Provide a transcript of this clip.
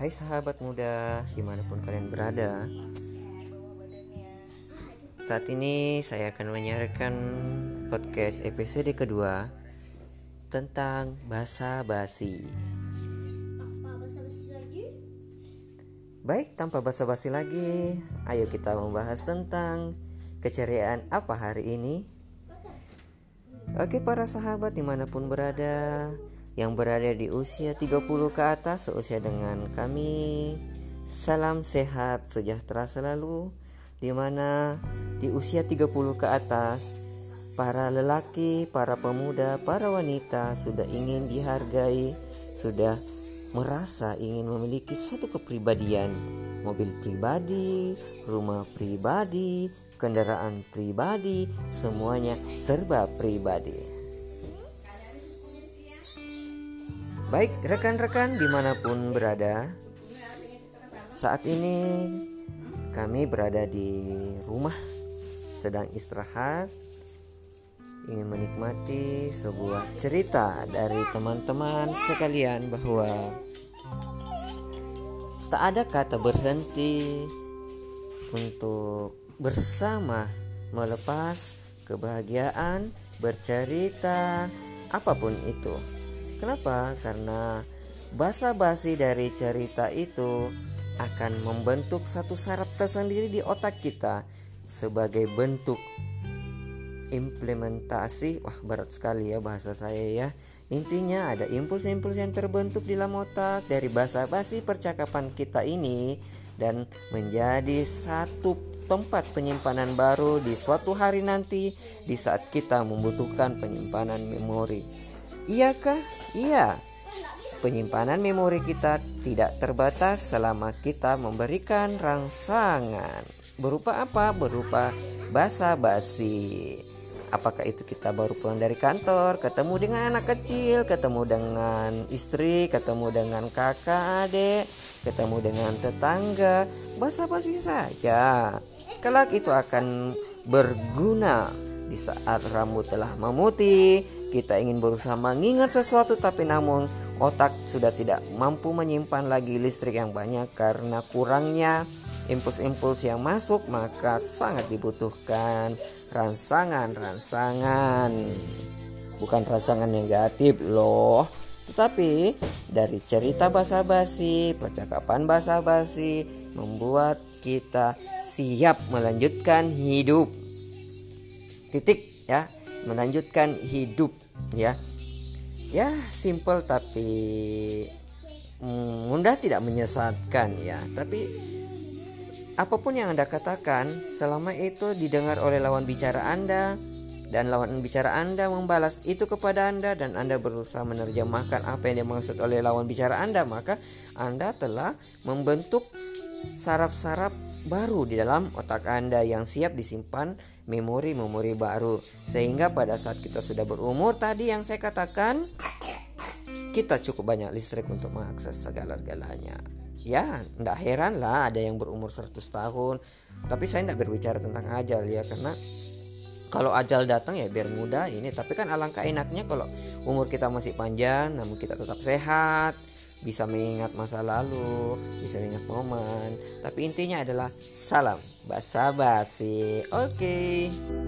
Hai sahabat muda di mana pun kalian berada. Saat ini saya akan menyiarkan podcast episode kedua Tentang bahasa basi. Baik tanpa basa-basi lagi Ayo kita membahas tentang Keceriaan apa hari ini. Oke para sahabat di mana pun berada yang berada di usia 30 ke atas seusia dengan kami. Salam sehat sejahtera selalu di mana di usia 30 ke atas para lelaki, para pemuda, para wanita sudah ingin dihargai, sudah merasa ingin memiliki suatu kepribadian, mobil pribadi, rumah pribadi, kendaraan pribadi, semuanya serba pribadi. Baik rekan-rekan di mana pun berada Saat ini kami berada di rumah Sedang istirahat Ingin menikmati sebuah cerita dari teman-teman sekalian bahwa Tak ada kata berhenti untuk bersama melepas kebahagiaan, bercerita, apa pun itu. Kenapa? Karena basa-basi dari cerita itu akan membentuk satu saraf tersendiri di otak kita sebagai bentuk implementasi. Wah, berat sekali ya bahasa saya ya. Intinya ada impuls-impuls yang terbentuk di dalam otak dari basa-basi percakapan kita ini dan menjadi satu tempat penyimpanan baru di suatu hari nanti di saat kita membutuhkan penyimpanan memori. Iyakah? Iya. Penyimpanan memori kita tidak terbatas selama kita memberikan rangsangan. Berupa apa? Berupa basa-basi. Apakah itu kita baru pulang dari kantor, ketemu dengan anak kecil, ketemu dengan istri, ketemu dengan kakak, adik, ketemu dengan tetangga, basa-basi saja. Kelak itu akan berguna di saat rambut telah memutih, kita ingin berusaha mengingat sesuatu tapi namun otak sudah tidak mampu menyimpan lagi listrik yang banyak karena kurangnya impuls-impuls yang masuk maka sangat dibutuhkan rangsangan-rangsangan. Bukan rangsangan negatif loh. Tetapi dari cerita basa-basi, percakapan basa-basi membuat kita siap melanjutkan hidup titik ya. Melanjutkan hidup ya. Ya simple tapi mm, mudah tidak menyesatkan ya. Tapi apa pun yang anda katakan selama itu didengar oleh lawan bicara anda dan lawan bicara Anda membalas itu kepada Anda dan Anda berusaha menerjemahkan apa yang dimaksud oleh lawan bicara Anda, maka Anda telah membentuk saraf-saraf baru di dalam otak Anda yang siap disimpan memori-memori baru. Sehingga pada saat kita sudah berumur tadi yang saya katakan kita cukup banyak listrik untuk mengakses segala-galanya. Ya tidak heran lah ada yang berumur 100 tahun. Tapi saya tidak berbicara tentang ajal ya karena kalau ajal datang ya biar mudah ini. Tapi kan alangkah enaknya kalau umur kita masih panjang namun kita tetap sehat bisa mengingat masa lalu, bisa mengingat momen. Tapi intinya adalah salam basa-basi. Oke. Okay.